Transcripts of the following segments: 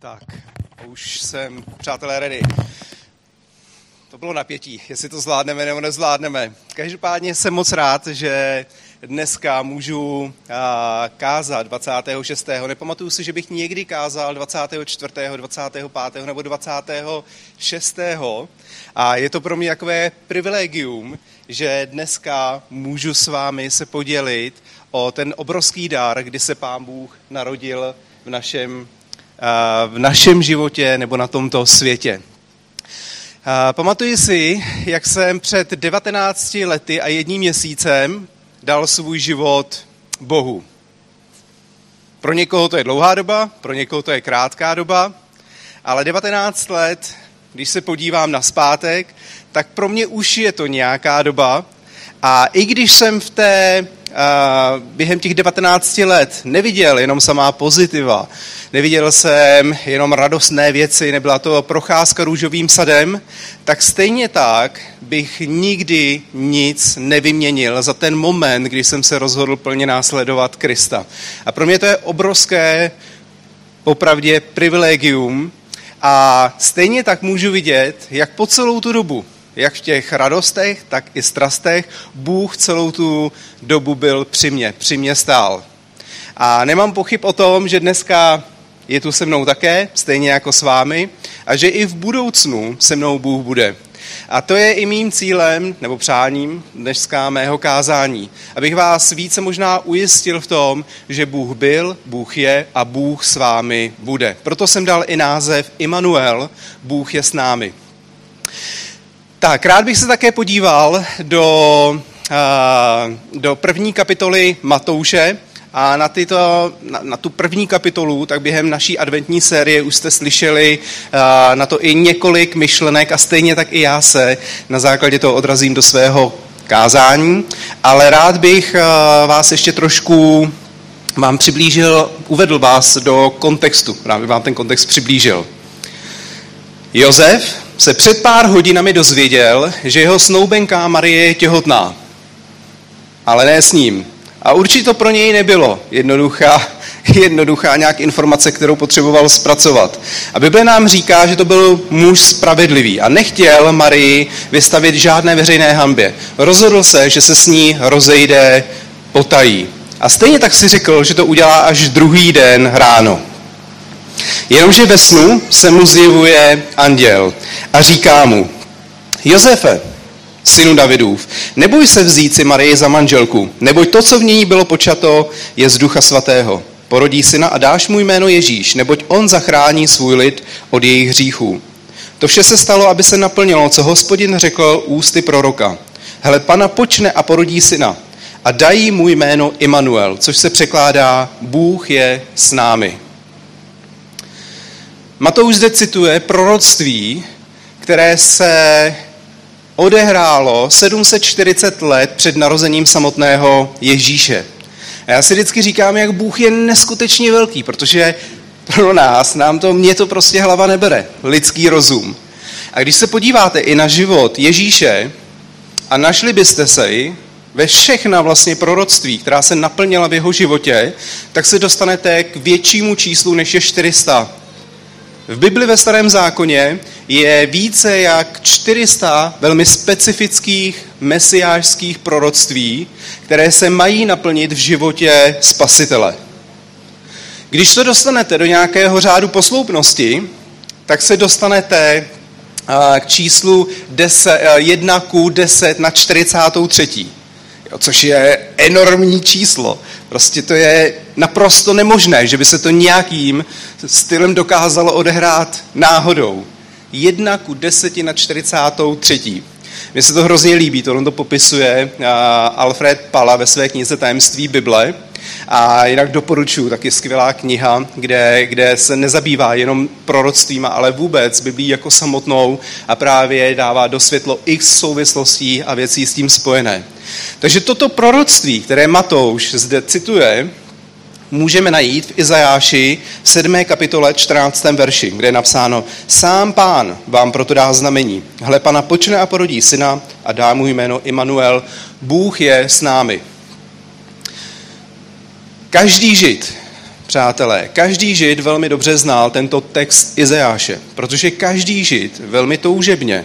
Tak, už jsem, přátelé, ready. To bylo napětí, jestli to zvládneme nebo nezvládneme. Každopádně jsem moc rád, že dneska můžu kázat 26. Nepamatuju si, že bych někdy kázal 24., 25. nebo 26. A je to pro mě takové privilegium, že dneska můžu s vámi se podělit o ten obrovský dar, kdy se Pán Bůh narodil v našem v našem životě nebo na tomto světě. Pamatuji si, jak jsem před 19 lety a jedním měsícem dal svůj život Bohu. Pro někoho to je dlouhá doba, pro někoho to je krátká doba, ale 19 let, když se podívám na zpátek, tak pro mě už je to nějaká doba. A i když jsem v té během těch 19 let neviděl jenom samá pozitiva, neviděl jsem jenom radostné věci, nebyla to procházka růžovým sadem, tak stejně tak bych nikdy nic nevyměnil za ten moment, kdy jsem se rozhodl plně následovat Krista. A pro mě to je obrovské, popravdě, privilegium. A stejně tak můžu vidět, jak po celou tu dobu, jak v těch radostech, tak i strastech, Bůh celou tu dobu byl při mě, při mě stál. A nemám pochyb o tom, že dneska je tu se mnou také, stejně jako s vámi, a že i v budoucnu se mnou Bůh bude. A to je i mým cílem, nebo přáním dneska mého kázání. Abych vás více možná ujistil v tom, že Bůh byl, Bůh je a Bůh s vámi bude. Proto jsem dal i název Immanuel, Bůh je s námi. Tak, rád bych se také podíval do, do první kapitoly Matouše, a na, tyto, na, na tu první kapitolu, tak během naší adventní série už jste slyšeli na to i několik myšlenek a stejně tak i já se na základě toho odrazím do svého kázání. Ale rád bych vás ještě trošku vám přiblížil, uvedl vás do kontextu, rád bych vám ten kontext přiblížil. Jozef se před pár hodinami dozvěděl, že jeho snoubenka Marie je těhotná. Ale ne s ním. A určitě to pro něj nebylo jednoduchá, jednoduchá nějak informace, kterou potřeboval zpracovat. A Bible nám říká, že to byl muž spravedlivý a nechtěl Marii vystavit žádné veřejné hambě. Rozhodl se, že se s ní rozejde potají. A stejně tak si řekl, že to udělá až druhý den ráno. Jenomže ve snu se mu zjevuje anděl a říká mu, Josefe, synu Davidův, neboj se vzít si Marii za manželku, neboť to, co v ní bylo počato, je z ducha svatého. Porodí syna a dáš mu jméno Ježíš, neboť on zachrání svůj lid od jejich hříchů. To vše se stalo, aby se naplnilo, co hospodin řekl ústy proroka. Hele, pana počne a porodí syna a dají mu jméno Immanuel, což se překládá Bůh je s námi. Matouš zde cituje proroctví, které se odehrálo 740 let před narozením samotného Ježíše. A já si vždycky říkám, jak Bůh je neskutečně velký, protože pro nás, nám to, mě to prostě hlava nebere, lidský rozum. A když se podíváte i na život Ježíše a našli byste se i ve všechna vlastně proroctví, která se naplnila v jeho životě, tak se dostanete k většímu číslu než je 400. V Bibli ve Starém zákoně je více jak 400 velmi specifických mesiářských proroctví, které se mají naplnit v životě spasitele. Když to dostanete do nějakého řádu posloupnosti, tak se dostanete k číslu 10, 1 ku 10 na 43 jo, což je enormní číslo. Prostě to je naprosto nemožné, že by se to nějakým stylem dokázalo odehrát náhodou. Jedna ku deseti na 43. Mně se to hrozně líbí, to on to popisuje Alfred Pala ve své knize Tajemství Bible. A jinak doporučuji, taky skvělá kniha, kde, kde se nezabývá jenom proroctvím, ale vůbec Biblí jako samotnou a právě dává do světlo x souvislostí a věcí s tím spojené. Takže toto proroctví, které Matouš zde cituje, můžeme najít v Izajáši v 7. kapitole 14. verši, kde je napsáno Sám pán vám proto dá znamení. Hle, pana počne a porodí syna a dá mu jméno Immanuel. Bůh je s námi. Každý žid, Přátelé, každý žid velmi dobře znal tento text Izajáše, protože každý žid velmi toužebně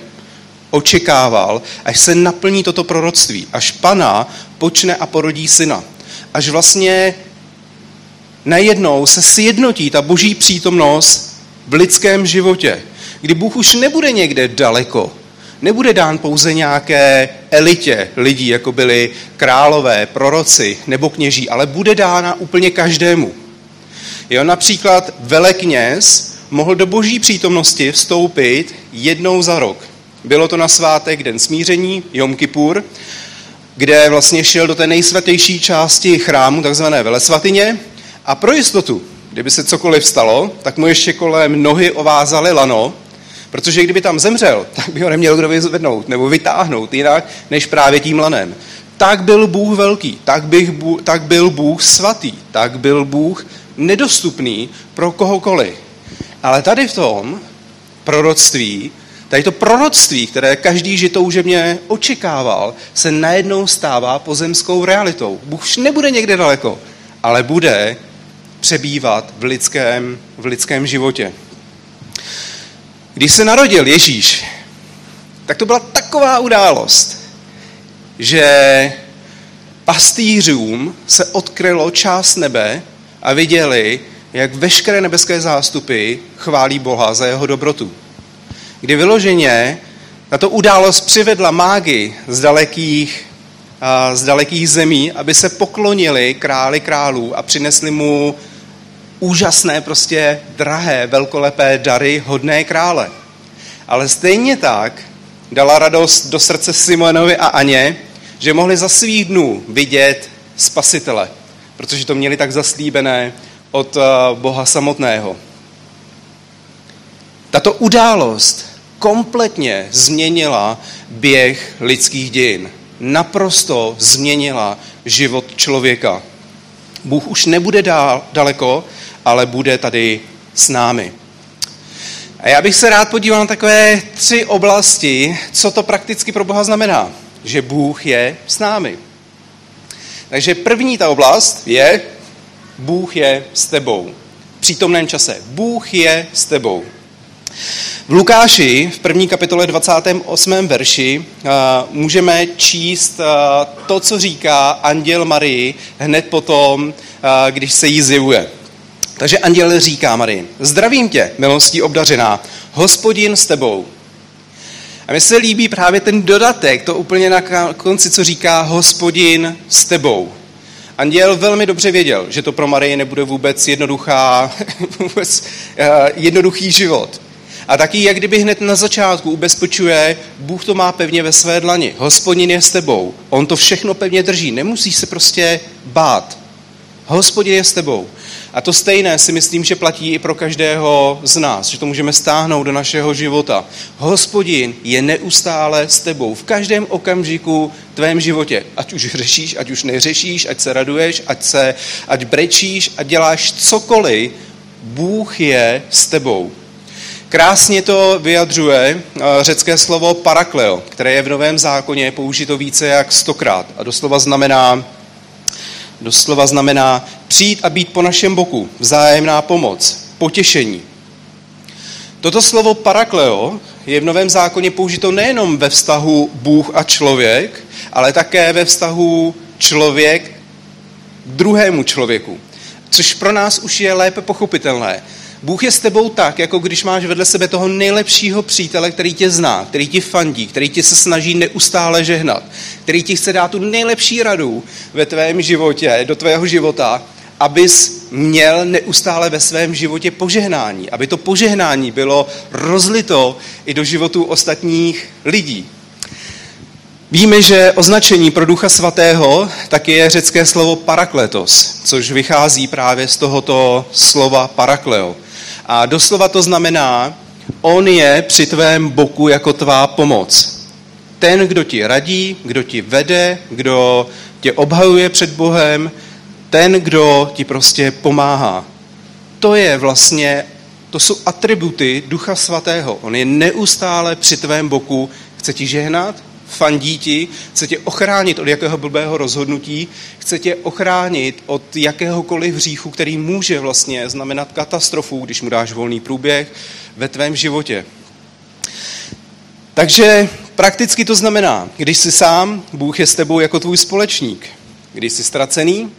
očekával, až se naplní toto proroctví, až pana počne a porodí syna. Až vlastně najednou se sjednotí ta boží přítomnost v lidském životě, kdy Bůh už nebude někde daleko, nebude dán pouze nějaké elitě lidí, jako byli králové, proroci nebo kněží, ale bude dána úplně každému. Jo, například velekněz mohl do boží přítomnosti vstoupit jednou za rok. Bylo to na svátek Den smíření, Jom Kippur, kde vlastně šel do té nejsvatější části chrámu, takzvané velesvatyně, a pro jistotu, kdyby se cokoliv stalo, tak mu ještě kolem nohy ovázali lano, protože kdyby tam zemřel, tak by ho neměl kdo vyzvednout nebo vytáhnout jinak, než právě tím lanem. Tak byl Bůh velký, tak, bych, tak byl Bůh svatý, tak byl Bůh nedostupný pro kohokoliv. Ale tady v tom proroctví, tady to proroctví, které každý žitoužebně očekával, se najednou stává pozemskou realitou. Bůh už nebude někde daleko, ale bude přebývat v lidském, v lidském životě. Když se narodil Ježíš, tak to byla taková událost, že pastýřům se odkrylo část nebe a viděli, jak veškeré nebeské zástupy chválí Boha za jeho dobrotu. Kdy vyloženě tato událost přivedla mágy z dalekých, z dalekých zemí, aby se poklonili králi králů a přinesli mu úžasné, prostě drahé, velkolepé dary hodné krále. Ale stejně tak dala radost do srdce Simonovi a Aně, že mohli za svých dnů vidět spasitele, protože to měli tak zaslíbené od eh, Boha samotného. Tato událost kompletně změnila běh lidských dějin. Naprosto změnila život člověka. Bůh už nebude dál, daleko, ale bude tady s námi. A já bych se rád podíval na takové tři oblasti, co to prakticky pro Boha znamená. Že Bůh je s námi. Takže první ta oblast je, Bůh je s tebou. V přítomném čase. Bůh je s tebou. V Lukáši v první kapitole 28. verši uh, můžeme číst uh, to, co říká anděl Marii hned potom, uh, když se jí zjevuje. Takže anděl říká Marii, zdravím tě, milostí obdařená, hospodin s tebou. A mně se líbí právě ten dodatek, to úplně na konci, co říká hospodin s tebou. Anděl velmi dobře věděl, že to pro Marii nebude vůbec jednoduchá, vůbec uh, jednoduchý život. A taky, jak kdyby hned na začátku ubezpečuje, Bůh to má pevně ve své dlani. Hospodin je s tebou. On to všechno pevně drží. Nemusí se prostě bát. Hospodin je s tebou. A to stejné si myslím, že platí i pro každého z nás, že to můžeme stáhnout do našeho života. Hospodin je neustále s tebou v každém okamžiku tvém životě. Ať už řešíš, ať už neřešíš, ať se raduješ, ať, se, ať brečíš, ať děláš cokoliv, Bůh je s tebou. Krásně to vyjadřuje eh, řecké slovo parakleo, které je v Novém zákoně použito více jak stokrát a doslova znamená doslova znamená přijít a být po našem boku, vzájemná pomoc, potěšení. Toto slovo parakleo je v Novém zákoně použito nejenom ve vztahu Bůh a člověk, ale také ve vztahu člověk druhému člověku. Což pro nás už je lépe pochopitelné. Bůh je s tebou tak, jako když máš vedle sebe toho nejlepšího přítele, který tě zná, který ti fandí, který ti se snaží neustále žehnat, který ti chce dát tu nejlepší radu ve tvém životě, do tvého života, abys měl neustále ve svém životě požehnání, aby to požehnání bylo rozlito i do životů ostatních lidí. Víme, že označení pro Ducha Svatého tak je řecké slovo parakletos, což vychází právě z tohoto slova parakleo. A doslova to znamená, on je při tvém boku jako tvá pomoc. Ten, kdo ti radí, kdo ti vede, kdo tě obhajuje před Bohem, ten, kdo ti prostě pomáhá. To je vlastně, to jsou atributy Ducha Svatého. On je neustále při tvém boku, chce ti žehnat, fandí ti, chce tě ochránit od jakého blbého rozhodnutí, chce tě ochránit od jakéhokoliv hříchu, který může vlastně znamenat katastrofu, když mu dáš volný průběh ve tvém životě. Takže prakticky to znamená, když jsi sám, Bůh je s tebou jako tvůj společník. Když jsi ztracený,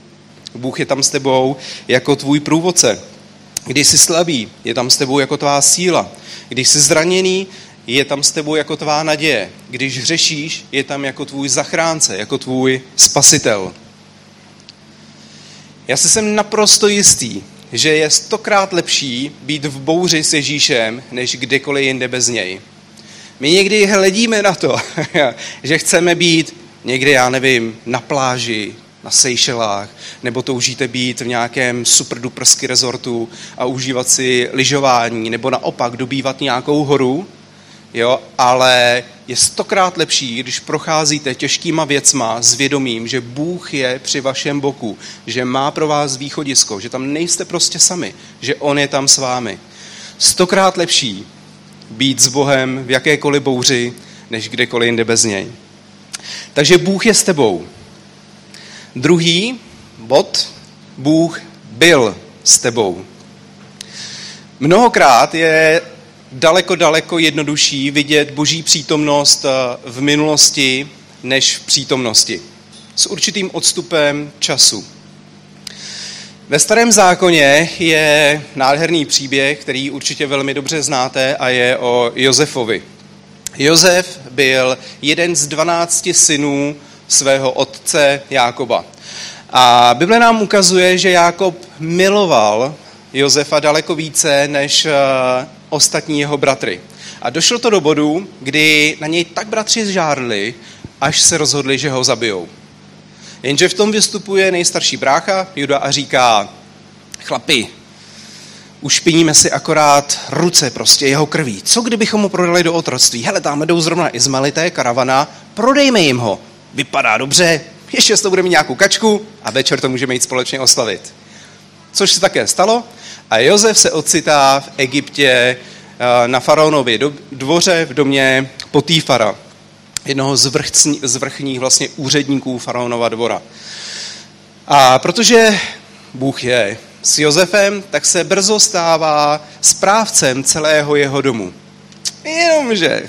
Bůh je tam s tebou jako tvůj průvodce. Když jsi slabý, je tam s tebou jako tvá síla. Když jsi zraněný, je tam s tebou jako tvá naděje. Když hřešíš, je tam jako tvůj zachránce, jako tvůj spasitel. Já si jsem naprosto jistý, že je stokrát lepší být v bouři s Ježíšem, než kdekoliv jinde bez něj. My někdy hledíme na to, že chceme být někde, já nevím, na pláži, na Seychelách, nebo toužíte být v nějakém super dupersky rezortu a užívat si lyžování, nebo naopak dobývat nějakou horu, jo, ale je stokrát lepší, když procházíte těžkýma věcma s vědomím, že Bůh je při vašem boku, že má pro vás východisko, že tam nejste prostě sami, že On je tam s vámi. Stokrát lepší být s Bohem v jakékoliv bouři, než kdekoliv jinde bez něj. Takže Bůh je s tebou. Druhý bod, Bůh byl s tebou. Mnohokrát je daleko, daleko jednodušší vidět boží přítomnost eh, v minulosti než v přítomnosti. S určitým odstupem času. Ve starém zákoně je nádherný příběh, který určitě velmi dobře znáte a je o Josefovi. Josef byl jeden z dvanácti synů svého otce Jákoba. A Bible nám ukazuje, že Jákob miloval Josefa daleko více než eh, ostatní jeho bratry. A došlo to do bodu, kdy na něj tak bratři zžárli, až se rozhodli, že ho zabijou. Jenže v tom vystupuje nejstarší brácha, Juda, a říká, chlapi, ušpiníme si akorát ruce prostě jeho krví. Co kdybychom ho prodali do otroctví? Hele, tam jdou zrovna Izmaelité, karavana, prodejme jim ho. Vypadá dobře, ještě z toho budeme mít nějakou kačku a večer to můžeme jít společně oslavit. Což se také stalo a Josef se ocitá v Egyptě eh, na faraonově dvoře v domě Potýfara, jednoho z, vrchní, z vrchních vlastně úředníků faraonova dvora. A protože Bůh je s Josefem, tak se brzo stává správcem celého jeho domu. Jenomže,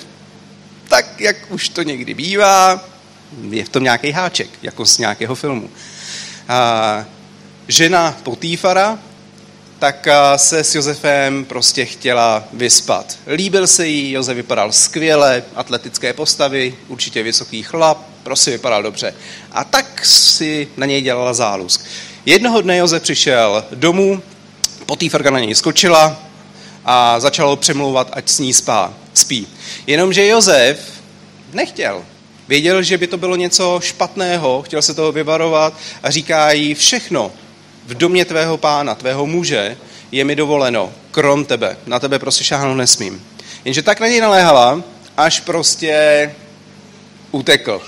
tak jak už to někdy bývá, je v tom nějaký háček, jako z nějakého filmu. A žena Potýfara tak se s Josefem prostě chtěla vyspat. Líbil se jí, Josef vypadal skvěle, atletické postavy, určitě vysoký chlap, prostě vypadal dobře. A tak si na něj dělala zálusk. Jednoho dne Josef přišel domů, Potýfarka na něj skočila a začalo přemlouvat, ať s ní spá, spí. Jenomže Josef nechtěl. Věděl, že by to bylo něco špatného, chtěl se toho vyvarovat a říká jí všechno, v domě tvého pána, tvého muže, je mi dovoleno, krom tebe. Na tebe prostě šáhnout nesmím. Jenže tak na něj naléhala, až prostě utekl.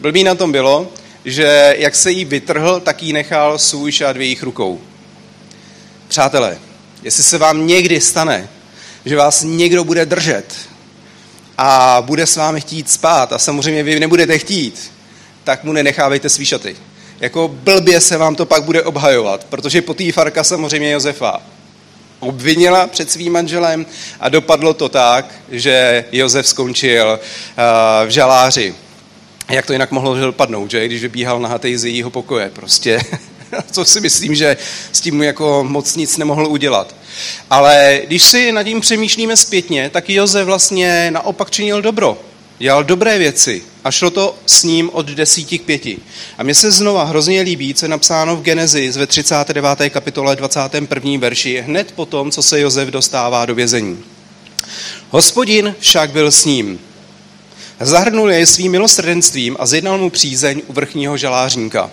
Blbý na tom bylo, že jak se jí vytrhl, tak jí nechal svůj šát v jejich rukou. Přátelé, jestli se vám někdy stane, že vás někdo bude držet a bude s vámi chtít spát a samozřejmě vy nebudete chtít, tak mu nenechávejte svý šaty jako blbě se vám to pak bude obhajovat, protože Potýfarka samozřejmě Josefa obvinila před svým manželem a dopadlo to tak, že Josef skončil uh, v žaláři. Jak to jinak mohlo dopadnout, že? Když vybíhal na z jejího pokoje. Prostě, co si myslím, že s tím jako moc nic nemohl udělat. Ale když si nad tím přemýšlíme zpětně, tak Josef vlastně naopak činil dobro dělal dobré věci a šlo to s ním od desíti k pěti. A mně se znova hrozně líbí, co je napsáno v Genesis ve 39. kapitole 21. verši, hned po tom, co se Josef dostává do vězení. Hospodin však byl s ním. Zahrnul jej svým milosrdenstvím a zjednal mu přízeň u vrchního žalářníka.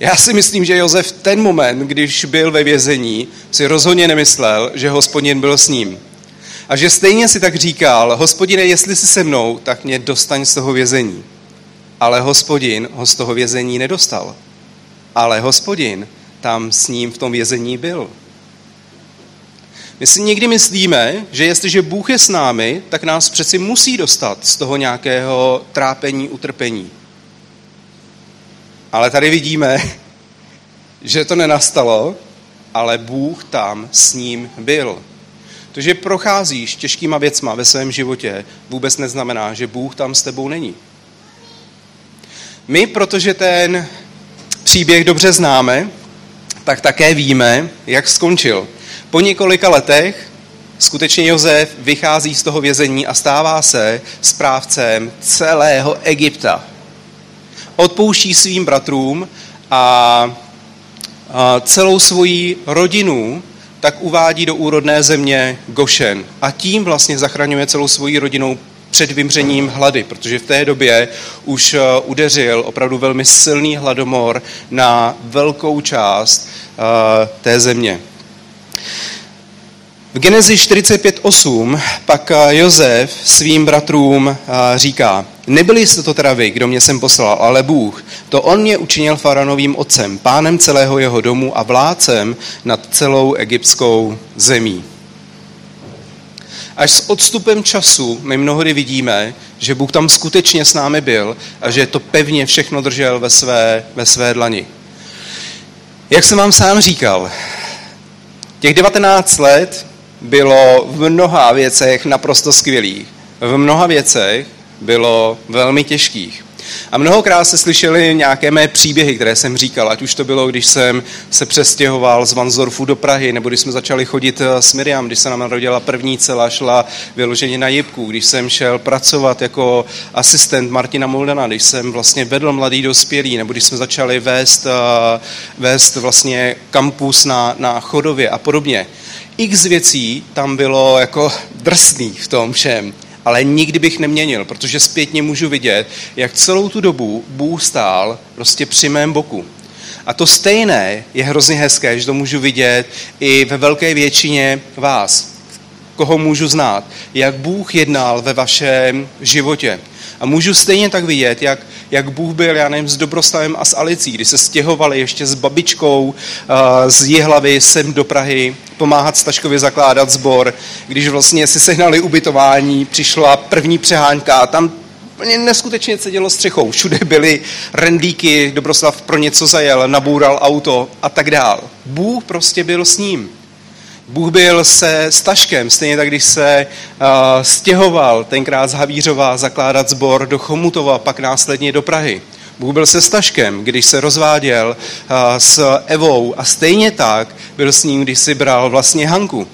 Já si myslím, že Josef ten moment, když byl ve vězení, si rozhodně nemyslel, že hospodin byl s ním. A že stejně si tak říkal, hospodine, jestli jsi se mnou, tak mě dostaň z toho vězení. Ale hospodin ho z toho vězení nedostal. Ale hospodin tam s ním v tom vězení byl. My si někdy myslíme, že jestliže Bůh je s námi, tak nás přeci musí dostat z toho nějakého trápení, utrpení. Ale tady vidíme, že to nenastalo, ale Bůh tam s ním byl. To, že procházíš těžkýma věcma ve svém životě, vůbec neznamená, že Bůh tam s tebou není. My, protože ten příběh dobře známe, tak také víme, jak skončil. Po několika letech skutečně Josef vychází z toho vězení a stává se správcem celého Egypta. Odpouští svým bratrům a celou svoji rodinu tak uvádí do úrodné země Gošen. A tím vlastně zachraňuje celou svoji rodinou před vymřením hlady, protože v té době už eh, udeřil opravdu velmi silný hladomor na velkou část eh, té země. V Genezi 45.8 pak eh, Jozef svým bratrům říká, nebyli jste to teda vy, kdo mě jsem poslal, ale Bůh. To on mě učinil faranovým otcem, pánem celého jeho domu a vládcem nad celou egyptskou zemí. Až s odstupem času my mnohdy vidíme, že Bůh tam skutečně s námi byl a že to pevně všechno držel ve své, ve své dlani. Jak jsem vám sám říkal, těch 19 let bylo v mnoha věcech naprosto skvělých. V mnoha věcech bylo velmi těžkých. A mnohokrát se slyšeli nějaké mé příběhy, které jsem říkal, ať už to bylo, když jsem se přestěhoval z Vansdorfu do Prahy, nebo když jsme začali chodit eh, s Miriam, když se nám narodila první celá, šla vyloženě na jibku, když jsem šel pracovat jako asistent Martina Moldana, když jsem vlastně vedl mladý dospělý, nebo když jsme začali vést, eh, vést vlastně kampus na, na Chodově a podobně. X věcí tam bylo jako drsných v tom všem ale nikdy bych neměnil, protože zpětně můžu vidět, jak celou tu dobu Bůh stál prostě při mém boku. A to stejné je hrozně hezké, že to můžu vidět i ve velké většině vás, koho můžu znát, jak Bůh jednal ve vašem životě. A můžu stejně tak vidět, jak, jak Bůh byl, já nevím, s Dobrostavem a s Alicí, kdy se stěhovali ještě s babičkou uh, z Jihlavy sem do Prahy, pomáhat Staškovi zakládat sbor. Když vlastně si sehnali ubytování, přišla první přehánka a tam úplně neskutečně sedělo střechou. Všude byly rendíky, Dobroslav pro něco zajel, naboural auto a tak dál. Bůh prostě byl s ním. Bůh byl se Staškem, stejně tak, když se uh, stěhoval tenkrát z Havířova zakládat sbor do Chomutova, pak následně do Prahy. Bůh byl se Staškem, když se rozváděl uh, s Evou a stejně tak byl s ním, když si bral vlastně Hanku.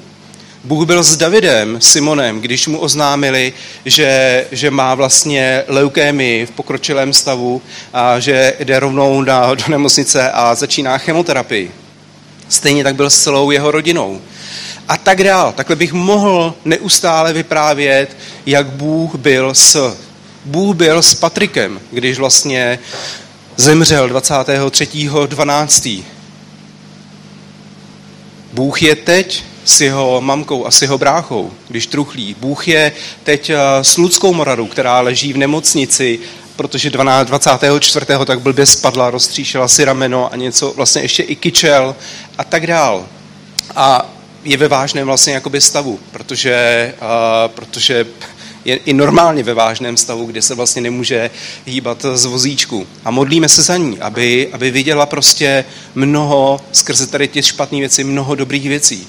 Bůh byl s Davidem, Simonem, když mu oznámili, že, že má vlastně leukémii v pokročilém stavu a že jde rovnou na, do nemocnice a začíná chemoterapii. Stejně tak byl s celou jeho rodinou a tak dál. Takhle bych mohl neustále vyprávět, jak Bůh byl s Bůh byl s Patrikem, když vlastně zemřel 23.12. Bůh je teď s jeho mamkou a s jeho bráchou, když truchlí. Bůh je teď eh, s Ludskou Moradou, která leží v nemocnici, protože 12, 24. tak blbě spadla, roztříšila si rameno a něco, vlastně ještě i kyčel a tak dál. A je ve vážném vlastně jakoby stavu, protože, uh, protože je i normálně ve vážném stavu, kde se vlastně nemůže hýbat z vozíčku. A modlíme se za ní, aby, aby viděla prostě mnoho, skrze tady ty špatné věci, mnoho dobrých věcí.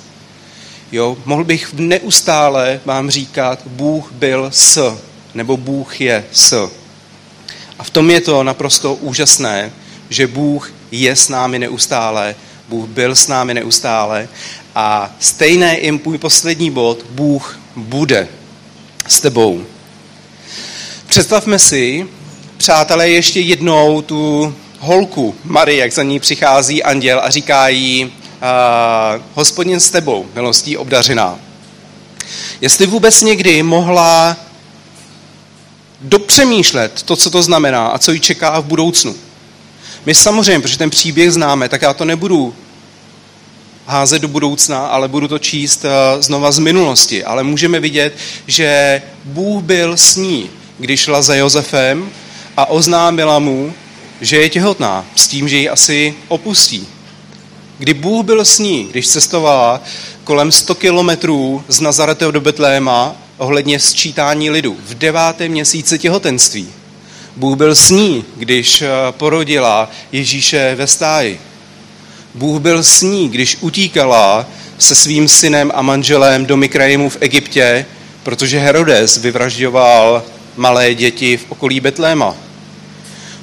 Jo, mohl bych neustále vám říkat, Bůh byl s, nebo Bůh je s. A v tom je to naprosto úžasné, že Bůh je s námi neustále, Bůh byl s námi neustále a stejné i můj poslední bod, Bůh bude s tebou. Představme si, přátelé, ještě jednou tu holku Marie, jak za ní přichází anděl a říká jí, hospodin s tebou, milostí obdařená. Jestli vůbec někdy mohla dopřemýšlet to, co to znamená a co ji čeká v budoucnu. My samozřejmě, protože ten příběh známe, tak já to nebudu házet do budoucna, ale budu to číst eh, znova z minulosti. Ale můžeme vidět, že Bůh byl s ní, když šla za Josefem a oznámila mu, že je těhotná, s tím, že ji asi opustí. Kdy Bůh byl s ní, když cestovala kolem 100 kilometrů z Nazaretu do Betléma ohledně sčítání lidu v devátém měsíci těhotenství. Bůh byl s ní, když eh, porodila Ježíše ve stáji. Bůh byl s ní, když utíkala se svým synem a manželem do Mikraimu v Egyptě, protože Herodes vyvražďoval malé děti v okolí Betléma.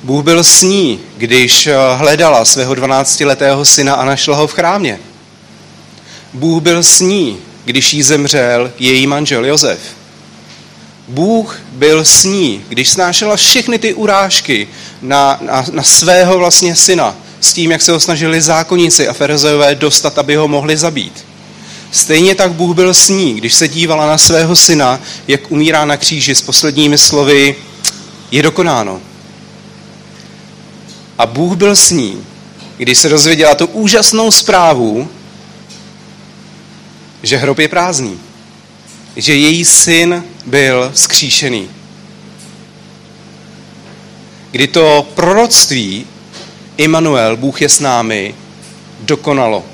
Bůh byl s ní, když hledala svého 12-letého syna a našla ho v chrámě. Bůh byl s ní, když jí zemřel její manžel Josef. Bůh byl s ní, když snášela všechny ty urážky na, na, na svého vlastně syna, s tím, jak se ho snažili zákonníci a ferizejové dostat, aby ho mohli zabít. Stejně tak Bůh byl s ní, když se dívala na svého syna, jak umírá na kříži s posledními slovy, je dokonáno. A Bůh byl s ní, když se dozvěděla tu úžasnou zprávu, že hrob je prázdný, že její syn byl skříšený. Kdy to proroctví Immanuel, Bůh je s námi, dokonalo.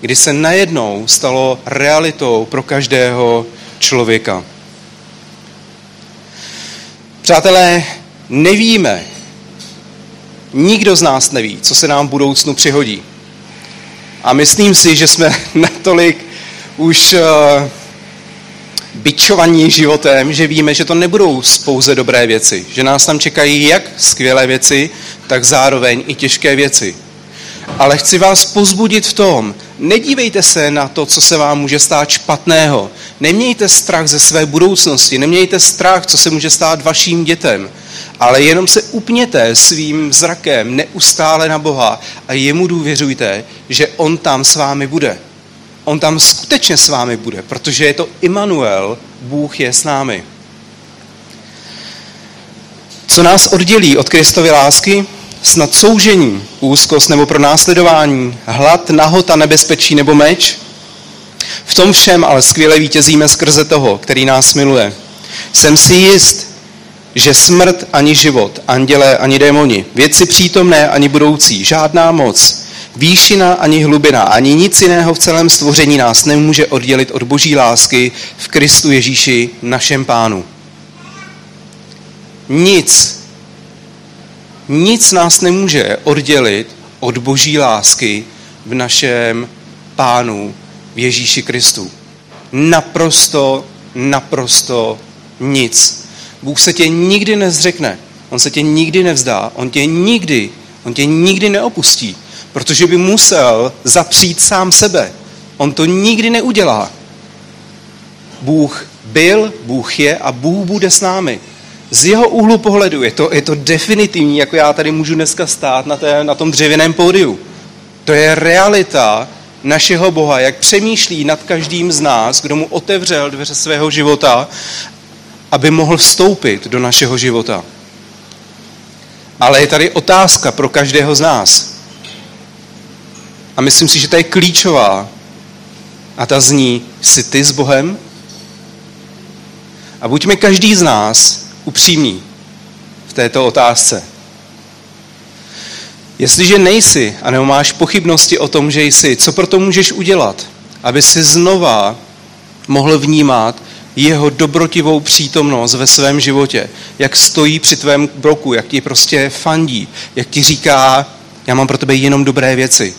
Kdy se najednou stalo realitou pro každého člověka. Přátelé, nevíme, nikdo z nás neví, co se nám v budoucnu přihodí. A myslím si, že jsme natolik už uh, byčovaní životem, že víme, že to nebudou pouze dobré věci. Že nás tam čekají jak skvělé věci, tak zároveň i těžké věci. Ale chci vás pozbudit v tom, nedívejte se na to, co se vám může stát špatného. Nemějte strach ze své budoucnosti, nemějte strach, co se může stát vašim dětem, ale jenom se upněte svým zrakem neustále na Boha a jemu důvěřujte, že On tam s vámi bude. On tam skutečně s vámi bude, protože je to Immanuel, Bůh je s námi. Co nás oddělí od Kristovy lásky? Snad soužení, úzkost nebo pronásledování, hlad, nahota, nebezpečí nebo meč? V tom všem ale skvěle vítězíme skrze toho, který nás miluje. Jsem si jist, že smrt ani život, anděle ani démoni, věci přítomné ani budoucí, žádná moc, výšina ani hlubina, ani nic jiného v celém stvoření nás nemůže oddělit od boží lásky v Kristu Ježíši, našem pánu. Nic, nic nás nemůže oddělit od boží lásky v našem pánu v Ježíši Kristu. Naprosto, naprosto nic. Bůh se tě nikdy nezřekne, on se tě nikdy nevzdá, on tě nikdy, on tě nikdy neopustí, protože by musel zapřít sám sebe. On to nikdy neudělá. Bůh byl, Bůh je a Bůh bude s námi. Z jeho úhlu pohledu je to, je to definitivní, jako já tady můžu dneska stát na, té, na tom dřevěném pódiu. To je realita našeho Boha, jak přemýšlí nad každým z nás, kdo mu otevřel dveře svého života aby mohl vstoupit do našeho života. Ale je tady otázka pro každého z nás. A myslím si, že ta je klíčová. A ta zní, jsi ty s Bohem? A buďme každý z nás upřímní v této otázce. Jestliže nejsi a nebo máš pochybnosti o tom, že jsi, co proto můžeš udělat, aby si znova mohl vnímat, jeho dobrotivou přítomnost ve svém životě, jak stojí při tvém broku, jak ti prostě fandí, jak ti říká, já mám pro tebe jenom dobré věci.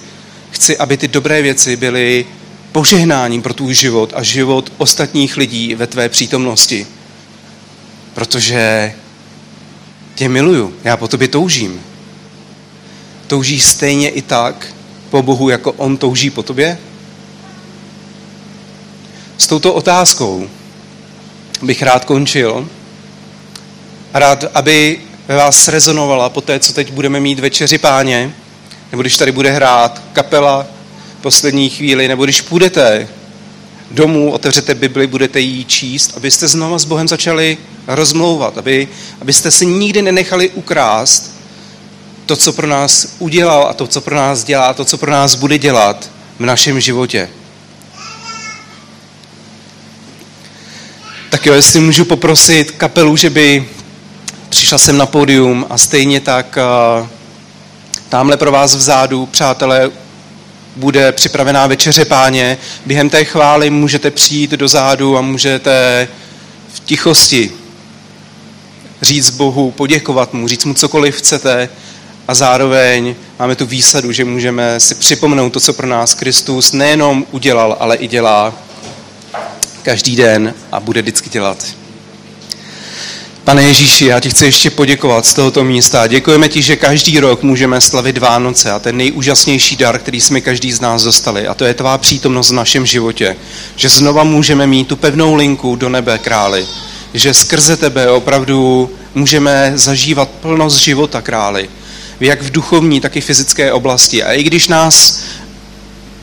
Chci, aby ty dobré věci byly požehnáním pro tvůj život a život ostatních lidí ve tvé přítomnosti. Protože tě miluju, já po tobě toužím. Touží stejně i tak po Bohu, jako On touží po tobě? S touto otázkou bych rád končil. Rád, aby ve vás rezonovala po té, co teď budeme mít večeři páně, nebo když tady bude hrát kapela poslední chvíli, nebo když půjdete domů, otevřete Bibli, budete ji číst, abyste znova s Bohem začali rozmlouvat, aby, abyste si nikdy nenechali ukrást to, co pro nás udělal a to, co pro nás dělá, to, co pro nás bude dělat v našem životě. Tak jo, jestli můžu poprosit kapelu, že by přišla sem na pódium a stejně tak uh, tamhle pro vás vzadu, přátelé, bude připravená večeře páně. Během té chvály můžete přijít do zádu a můžete v tichosti říct Bohu, poděkovat mu, říct mu cokoliv chcete a zároveň máme tu výsadu, že můžeme si připomenout to, co pro nás Kristus nejenom udělal, ale i dělá každý den a bude vždycky dělat. Pane Ježíši, já ti chci ještě poděkovat z tohoto místa. Děkujeme ti, že každý rok můžeme slavit Vánoce a ten nejúžasnější dar, který jsme každý z nás dostali, a to je tvá přítomnost v našem životě. Že znova můžeme mít tu pevnou linku do nebe, králi. Že skrze tebe opravdu můžeme zažívat plnost života, králi. Jak v duchovní, tak i fyzické oblasti. A i když nás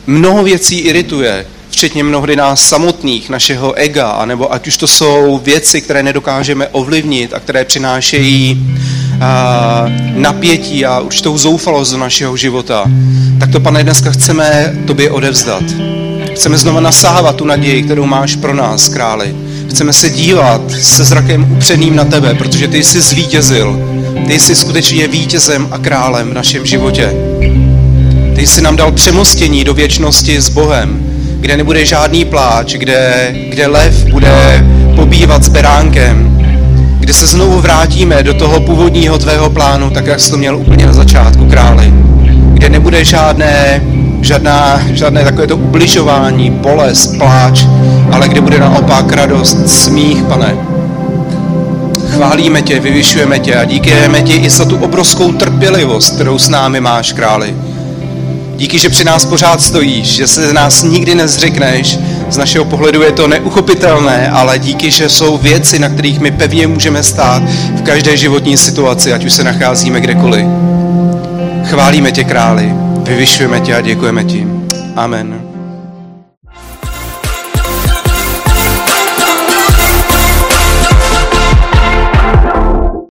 mnoho věcí irituje, včetně mnohdy nás samotných, našeho ega, anebo ať už to jsou věci, které nedokážeme ovlivnit a které přinášejí a, napětí a určitou zoufalost do našeho života, tak to, pane, dneska chceme tobě odevzdat. Chceme znova nasávat tu naději, kterou máš pro nás, králi. Chceme se dívat se zrakem upřeným na tebe, protože ty jsi zvítězil. Ty jsi skutečně vítězem a králem v našem životě. Ty jsi nám dal přemostění do věčnosti s Bohem kde nebude žádný pláč, kde, kde lev bude pobývat s beránkem, kde se znovu vrátíme do toho původního tvého plánu, tak jak jsi to měl úplně na začátku, králi. Kde nebude žádné, žádná, žádné takovéto ubližování, bolest, pláč, ale kde bude naopak radost, smích, pane. Chválíme tě, vyvyšujeme tě a díkujeme ti i za tu obrovskou trpělivost, kterou s námi máš, králi. Díky, že při nás pořád stojíš, že se nás nikdy nezřekneš. Z našeho pohledu je to neuchopitelné, ale díky, že jsou věci, na kterých my pevně můžeme stát v každé životní situaci, ať už se nacházíme kdekoliv. Chválíme tě, králi, vyvyšujeme tě a děkujeme ti. Amen.